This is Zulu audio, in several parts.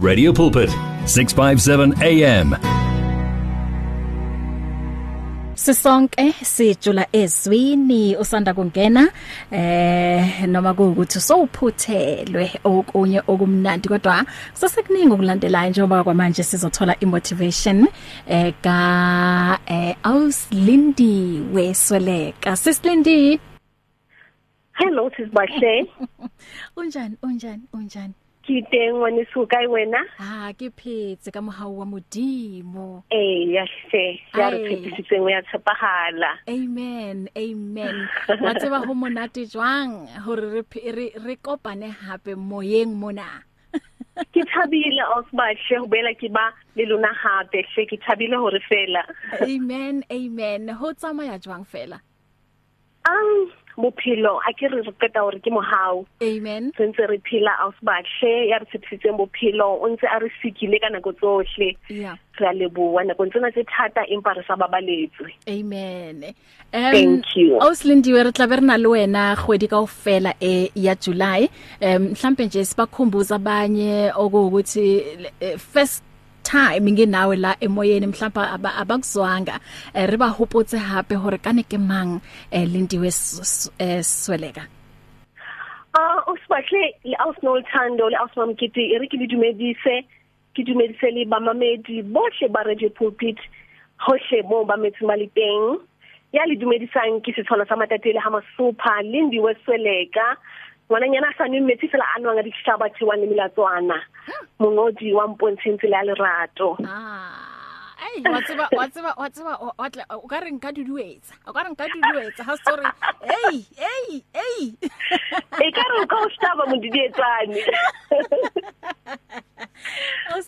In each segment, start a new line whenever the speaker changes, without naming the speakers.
Radio Pulpit 657 AM
Sisonke sijula ezwini usanda kungena eh noma kuukuthi sowuphuthelwe okunye okumnandi kodwa kusasekuningi okulandelayo njengoba kwamanje sizothola imotivation eh ka eh Auslindi wesweleka. Sislindi
Hello sisibahle.
Unjani unjani unjani?
Ke teng ngwane so kae wena?
Ah ke phetse ka mohau wa modimo
Eh ya hle, ya re
Ai.
tshepisitseng ya tshepahala.
Amen amen wa tseba ho monate jwang hore re phe- re re kopane hape moyeng mona
Ke thabile ausbahle ho bela ke ba le lona hape hle ke thabile hore fela.
amen amen ho tsamaya jwang fela
Um bophelo a ke re re qeta hore ke mohau.
amen
Re ntse re phela ausbahle ya re tshepisitseng bophelo o ntse a re sikile ka nako tsohle.
yeah
Re a leboha nako tsena tse thata empa re sa babaletswe.
amen
Thank you.
Auslindiwe re tla be re na le wena kgwedi kaofela e ya July em mhlambe nje sibakhumbuza abanye okuthi eh, first time nginawe la emoyeni mhlawumbe aba- abakuzwanga. Eh, re ba hopotse hape hore kane ke mang eh, Lindiwe S- S- eh, Sweleka?
Ah, usbahle le Ausnol Thando le Ausmamkiti e re ke le dumedise ke dumedise le bamamedi bohle ba Radio Pulpit hohle mo ba metsi ba le teng. Ya le dumedisang ke setshwana sa matatele ha masupha Lindi Wesweleka ngwananyana sa nwe metsi fela a nwang a dihlaba thewane melatswana. Mongodi wa mpontsheng tsela ya lerato.
Ah ai wa tseba wa tseba wa tseba o- wa tla o ka re nka duduetsa o ka re nka duduetsa ha sorry ei ei ei.
E ka re o ka o hlaba modidietsane.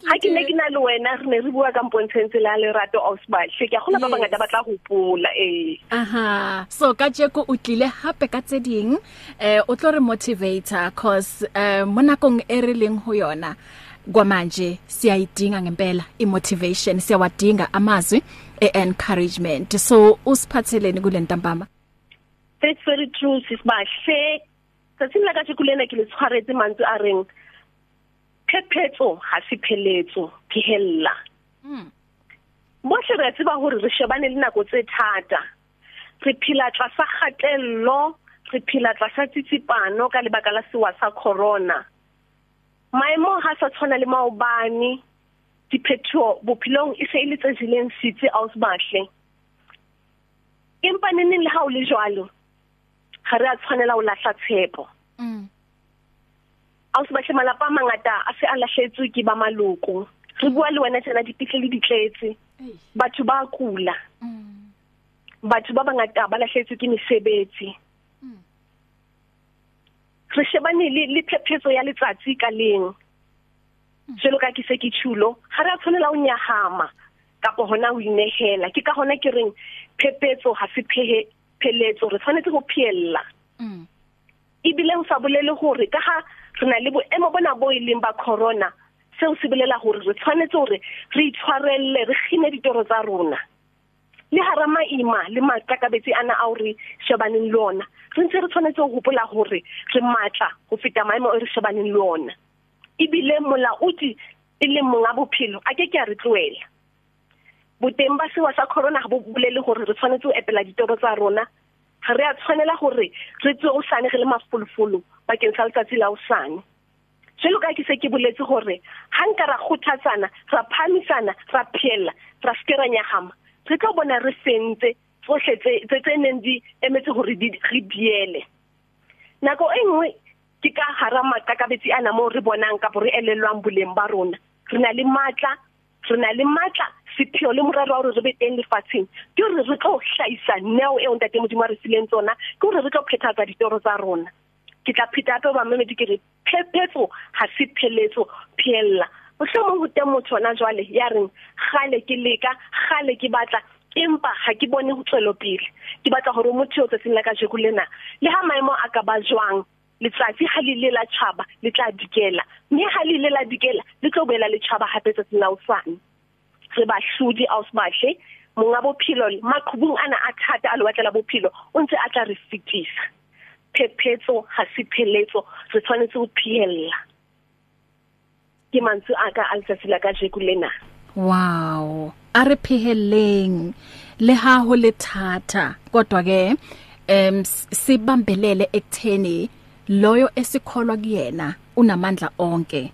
ha ke ne ke na le wena re ne re bua ka mpontsheng tsela ya lerato ausbahle ke a gona ba
Yes.
bangata ba tla gopola ee.
Aha. So ka jeko o tlile hape ka tse ding eh o tlo re motivator cause eh mo nakong e re leng ho yona kwamanje siyayidinga ngempela imotivation siyawadinga amazwi e-encouragement. So usiphatheleni kule ntambama?
That's very true sisibahle tsatsing la ka kulena ke le tshwaretse mantswe a reng? Phephetso ha se pheletso phehella
Mm.
bohle re tseba hore re shebane le nako tse thata. Re phela tlasa kgatello re phela tlasa tsitsipano ka lebaka la sewa sa corona. Maemo ha sa tshwana le maobane diphetho bophelong e se e le tse jileng sitse ausbahle empa neneng le ha o le jwalo ga re a tshwanela ho lahla tshepo.
Mm
ausbahle malapa a mangata a se a lahletswe ke ba maloko. Re bua le wena tjena dipitlele di tletse. Batho ba kula.
Mm.
Batho ba bangata ba lahletswe ke mesebetsi.
Mm.
re shebane le le phephetso ya letsatsi ka leng. Jelo ka ke se ke chulo ha re a tshwanela ho nyahama kapo hona ho inehela. Ke ka hona ke reng phephetso ha se phehe pheletso re tshwanetse ho phiella
mm.
Ebile ho sa bolele hore ka ha re na le boemo bona bo e leng ba corona. Seo se bolela hore re tshwanetse hore re itshwarelle re khine ditoro tsa rona. Le hara maima le maqakabetsi ana a re shebaneng le ona re ntse re tshwanetse ho hopola hore re matla ho feta maemo e re shebaneng le ona. Ebile molaodi e leng monga bophelo a ke ke a re tloela boteng ba sewa sa corona ha bo bolele hore re tshwanetse ho epela ditoro tsa rona. Ha re a tshwanela hore re tswe o sane re le mafolofolo bakeng sa letsatsi la osane jelo ka ke se ke boletse hore ha nka ra kgothatsana ra phamisana ra phela ra skera nyahama re tlo bona re sentse tsohle tse tse tse neng di emetse hore di re diele. Nako e nngwe ke ka hara maqakabetsi ana mo re bonang ka re elellwang boleng ba rona. Re na le matla re na le matla sepheo le morero wa hore re be teng lefatsheng. Ke hore re tlo hlahisa neo eo ntate modimo a re fileng tsona ke hore re tlo phethahatsa ditoro tsa rona. Ke tla pheta hape ba mamedi ke re phephetso ha se pheletso phella. Mohlomong ho teng motho ona jwale ya reng gale ke leka gale ke batla empa ha ke bone ho tswelo pele. Ke batla hore motho o tsatsing la ka jeko lena le ha maemo a ka ba jwang letsatsi ha le le la tshaba le tla dikela. Mme ha le le la dikela le tlo boela le tshaba hape tsatsing la osane re ba hlodi ausbahle monga bophelo maqhubung ana a thata a le batlela bophelo o ntse a tla re fitisa phephetso ha se pheletso re tshwanetse ho phihella ke mantswe a ka a letsatsi la ka jeku lena.
Wow a re pheheleng le ha ho le thatha kodwa ke em sibambelele ekutheni loyo esikholwa kuyena unamandla onke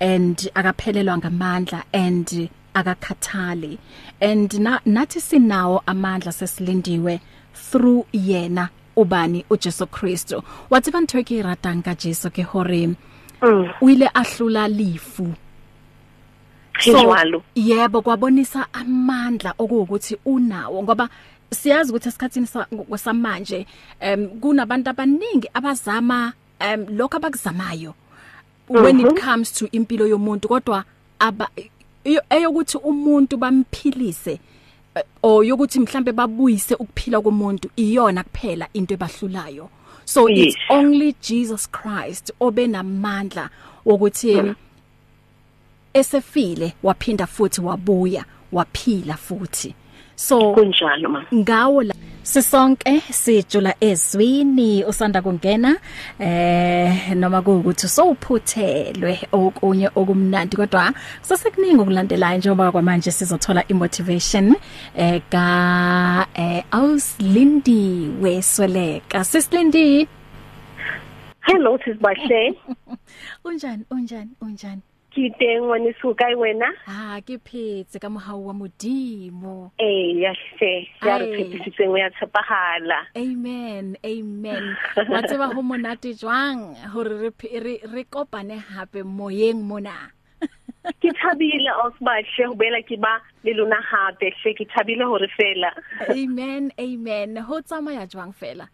and akaphelelwa ngamandla and akakhathali. And na, nathi sinawo amandla sesilindiwe through yena ubani uJesu Kristo wathi bantwe ke ratang ka Jesu ke hore
mm.
o ile ahlula lifu
njalo
yebo kwabonisa amandla okuwukuthi unawo ngoba siyazi ukuthi esikhatsini samanje em kunabantu abaningi abazama em lokho abakuzamayo when it comes to impilo yomuntu kodwa aba eyokuthi umuntu bamphilise o yokuthi mhlambe babuyise ukuphila komuntu iyona kuphela into ebahlulayo. So
Yes.
it's only Jesus Christ obenamandla wokuthi esefile waphinda futhi wabuya waphila futhi. So
kunjalo ma
ngawo la sisonke sijula ezwini usanda kungena eh noma kuukuthi sowuphuthelwe okunye okumnandi kodwa kusasekuningi okulandelayo njengoba kwamanje sizothola imotivation eh ka eh Auslindi wesweleka. Sislindi
hello sisibahle
unjani unjani unjani?
Ke teng ngwaneso kae wena.
Ah ke phetse ka mohau wa modimo.
Eh ya hle ya re
Ai.
tshepisitseng ya tshepahala.
Amen amen. Wa tseba ho monate jwang hore re phe- re re kopane hape moyeng mona?
Ke thabile ausbahle ho bela ke ba le lona hape hle ke thabile hore fela
amen amen. Ho tsamaya jwang fela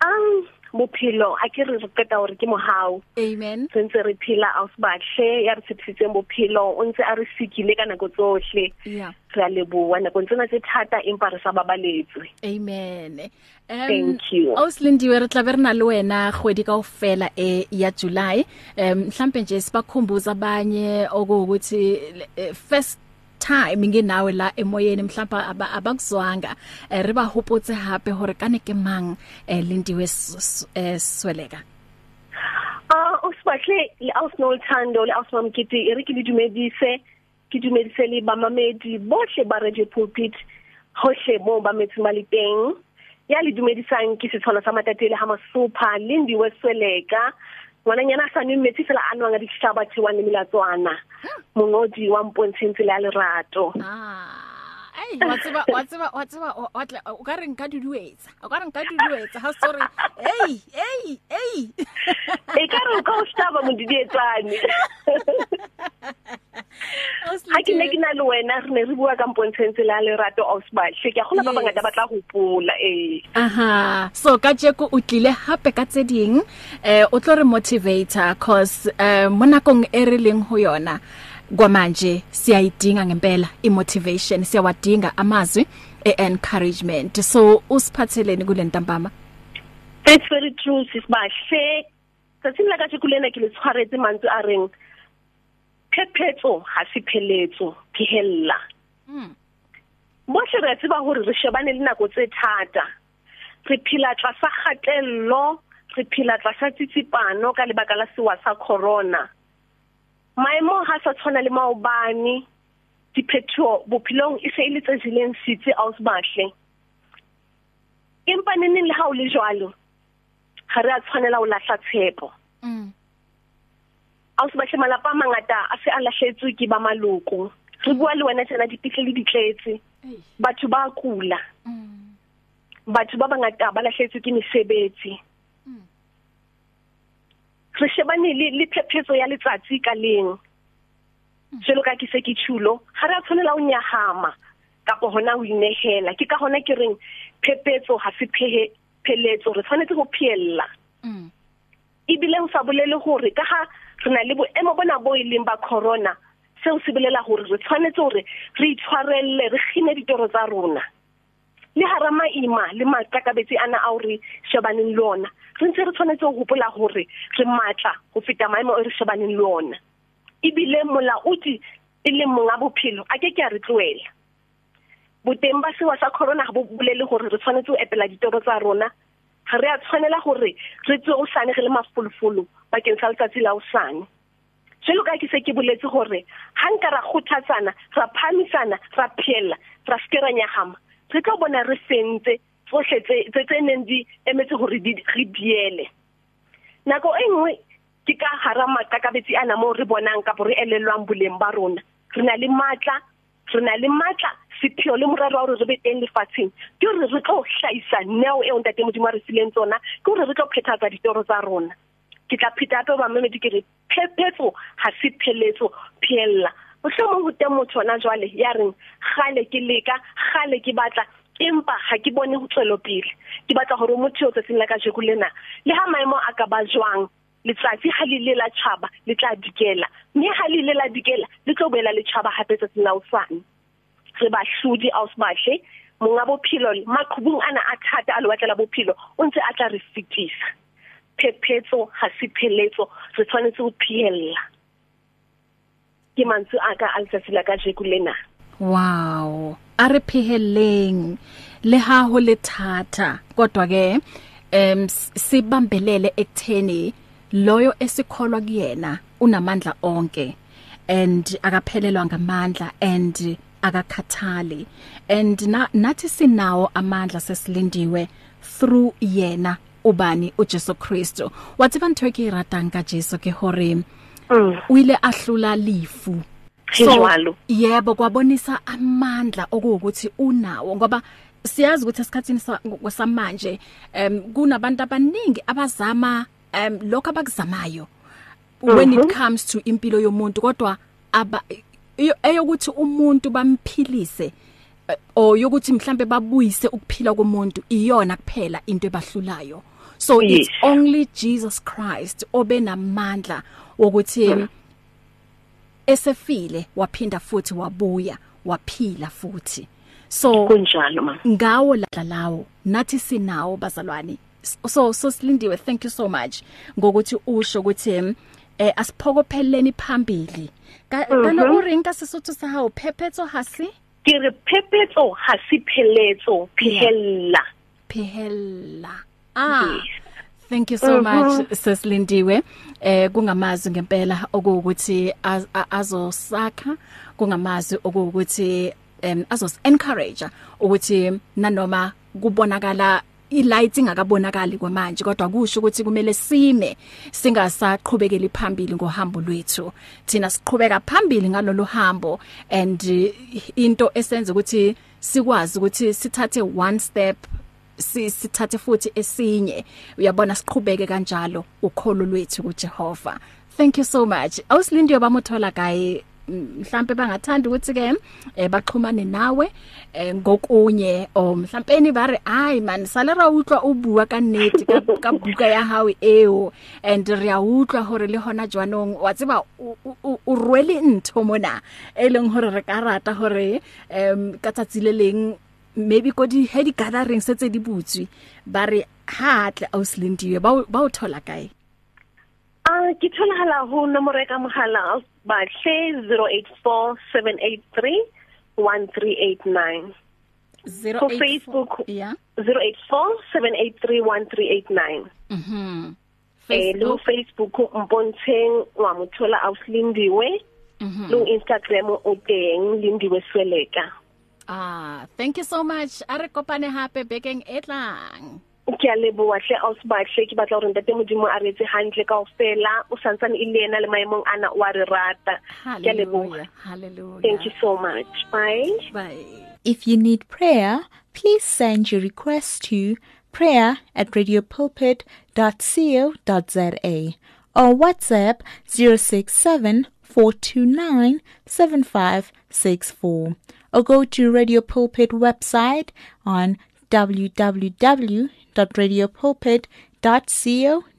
um bophelo a ke re re qeta hore ke mohau.
Amen.
Re ntse re phela ausbahle ya re tshepisitseng bophelo o ntse a re sikile ka nako tsohle.
Yeah.
Re a leboha nako tsena tse thata empa re sa babaletswe.
Amen. Um
Thank you.
Auslindiwe re tla be re na le wena kgwedi kaofela e ya July. Um mhlambe nje sibakhumbuza abanye okuwukuthi eh, first time nginawe la emoyeni mhlawumbe aba- abakuzwanga. Eh, re ba hopotse hape hore kane ke mang eh, Lindiwe S- S- eh, Sweleka?
Ah, usbahle le Ausnol Thando le Ausmamkiti e re ke le dumedise ke dumedise le bamamedi bohle ba Radio Pulpit hohle mo ba metseng ba le teng. Ya le dumedisang ke setshwana sa matatele ha masupha Lindi Wesweleka ngwananyana sa nwe metsi fela a nwang a dihlaba thewane melatswana mongodi wa mpontsheng tsela ya lerato
ah ai wa tseba wa tseba wa tseba o- wa tla o ka re nka duduetsa o ka re nka duduetsa ha sorry. Ei ei ei
e ka re o ka o hlaba modidietsane ha ke ne ke na le wena re ne re bua ka mpontsheng tsela ya lerato ausbahle ke a gona ba
Yes.
bangata ba tla go pola ee.
Aha. So ka jeko o tlile hape ka tse ding. Eh o tlo re motivator cause eh mo nakong e re leng ho yona kwamanje siyayidinga ngempela imotivation siyawadinga amazwi e-encouragement. So usiphatheleni kule ntambama?
It's very true sisibahle tsatsing la ka kulena ke le tshwaretse mantswe a reng? Phephetso ha se pheletso phehella bohle re tseba hore re shebane le nako tse thata. Re phela tlasa kgatello re phela tlasa tsitsipano ka lebaka la sewa sa corona. Maemo ha sa tshwana le maobane diphetho bophelong e se e le tse jileng sitse ausbahle empa neneng le ha o le jwalo ga re a tshwanela ho lahla tshepo.
Mm
a se batle malapa a mangata a se a lahletswe ke ba maloko. Re bua le wena tsena dipitle le ditletse
Ei.
batho ba kula.
Mm.
Batho ba bangata ba lahletswe ke mesebetsi. Re shebane le le phephetso ya letsatsi ka leng. Jelo ka ke se ke tshulo ga re a tshwanela ho nyahama kapo hona ho inehela. Ke ka hona ke reng phephetso ha se phehe pheletso re tshwanetse go phiella
mm.
Ebile o sa bolele gore ka ha re na le boemo bona bo e leng ba corona seo se bolela gore re tshwanetse gore re itshwarelle re kgine ditoro tsa rona. Le hara maima le matlakabetsi ana a re shebaneng le ona re ntse re tshwanetse go gopola gore re matla go feta maemo e re shebaneng le ona. Ebile molaodi e leng monga bophelo a ke ke a re tloela boteng ba sewa sa corona ga bo bolele gore re tshwanetse go epela ditoro tsa rona ga re a tshwanela gore re tswe o sane re le mafolofolo bakeng sa letsatsi la osane jalo ka ke se ke boletse gore ha nka ra kgothatsana ra phamisana ra phela ra skera nyagama re tlo bona re sentse tsohle tse tse neng di emetse gore di re diele. Nako e nngwe ke ka hara makakabetsi ana mo re bonang ka re elelwang boleng ba rona. Re na le matla re na le matla sepheo le morero wa gore re be teng lefatsheng. Ke gore re tlo hlaisa neo eo ntate modimo a re sileng tsona ke gore re tlo phethatsa ditoro tsa rona. Ke tla pheta hape ba mmedi ke re phephetso ha se pheletso phella mohlomong ho teng motho ona jwale ya reng gale ke leka gale ke batla empa ha ke bone ho tswelo pele. Ke batla hore motho o tsatsing la ka jeko lena le ha maemo a ka ba jwang letsatsi ha le le la tshaba le tla dikela. Mme ha le le la dikela le tlo boela le tshaba hape tsatsing la usane re ba hludi ausbahle monga bophelo maqhubung ana a thata a lo batlela bophelo o ntse a tla re fitisa phephetso ha se pheletso re tshwanetse ho phihella ke mantsu aka a letsatsi la ka jeku lena.
Wow a re phihelleng le ha ho le thatha kodwa ke em sibambelele ekutheni loyo esikholwa kuyena unamandla onke and akaphelelwa ngamandla and akakhathali and na, nathi sinawo amandla sesilindiwe through yena ubani uJesu Kristo wathi bantho ke ratang ka Jesu ke hore mm. o ile ahlula lifu
njalo
yebo kwabonisa amandla okuwukuthi unawo ngoba siyazi ukuthi esikhathini samanje um kunabantu abaningi abazama um lokho abakuzamayo when it mhm. comes to impilo yomuntu kodwa aba eyokuthi umuntu bamphilise eh, o yokuthi mhlambe babuyise ukuphila komuntu iyona kuphela into ebahlulayo. So yes. it's only Jesus Christ obenamandla wokuthi hmm. esefile waphinda futhi wabuya waphila futhi. So
kunjalo ma
ngawo la lawo nathi sinawo bazalwane. So so silindiwe thank you so much. Ngokuthi usho ukuthi eh asiphokopheleni phambili. Kana
mhm.
o reng ka sesotho sa hao phephetso ha se?
Ke re phephetso ha se pheletso phehella.
Phehella. Ah Thank you so -huh. much Seslindiwe eh kungamazwi ngempela okuwukuthi azosakha kungamazwi okuwukuthi em azos encourage ukuthi nanoma kubonakala ilight ingakabonakali kwamanje kodwa kusho ukuthi kumele sime singasaqhubekeli phambili ngohambo lwethu. Thina siqhubeka phambili ngalolu hambo and into esenza ukuthi sikwazi ukuthi sithathe one step sithathe futhi esinye. Uyabona siqhubeke kanjalo ukholo lwethu kuJehova. Thank you so much. Awusilindi yobamothola gaye mhlambe bangathanda ukuthi ke eh baxhumane nawe eh ngokunye o mhlampeni bare ai man salera utlwa o bua ka nnete ka ka buka ya hao eo and re a utlwa hore le hona jwanong. Wa tseba o rwele ntho mona e leng hore re ka rata hore em ka tsatsi le leng maybe go di he di gathering setse di butswi ba re ha atle auslindiwe ba ba o thola kae?
Ah ke thola hala ho nomoro ka mohala ba hle 0847831389 Ko Facebook
yeah?
0847831389
Mhm
Eh lo Facebook. Mpontsheng wa mothola auslindiwe Mhm lo Instagram o teng lindiwe sweleka.
Ah, thank you so much. A re kopane hape bekeng e tlang.
Ke a leboa hle ausbahle ke batla gore ntate modimo a retse hantle kaofela. O santsane e lena le maemong ana wa re rata.
Ke a leboa hallelujah
thank you so much. Bye.
Bye.
If you need prayer please send your request to prayer at radiopulpit.co.za or WhatsApp 067 429 7564 or go to Radio Pulpit website on www.radiopulpit.co.za.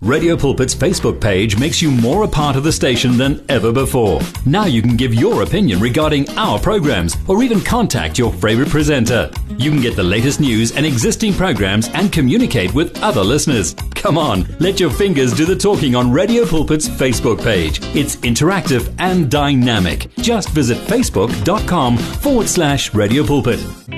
Radio Pulpit's Facebook page makes you more a part of the station than ever before. Now you can give your opinion regarding our programs or even contact your favorite presenter. You can get the latest news and existing programs and communicate with other listeners. Come on, let your fingers do the talking on Radio Pulpit's Facebook page. It's interactive and dynamic. Just visit facebook.com forward slash Radio Pulpit.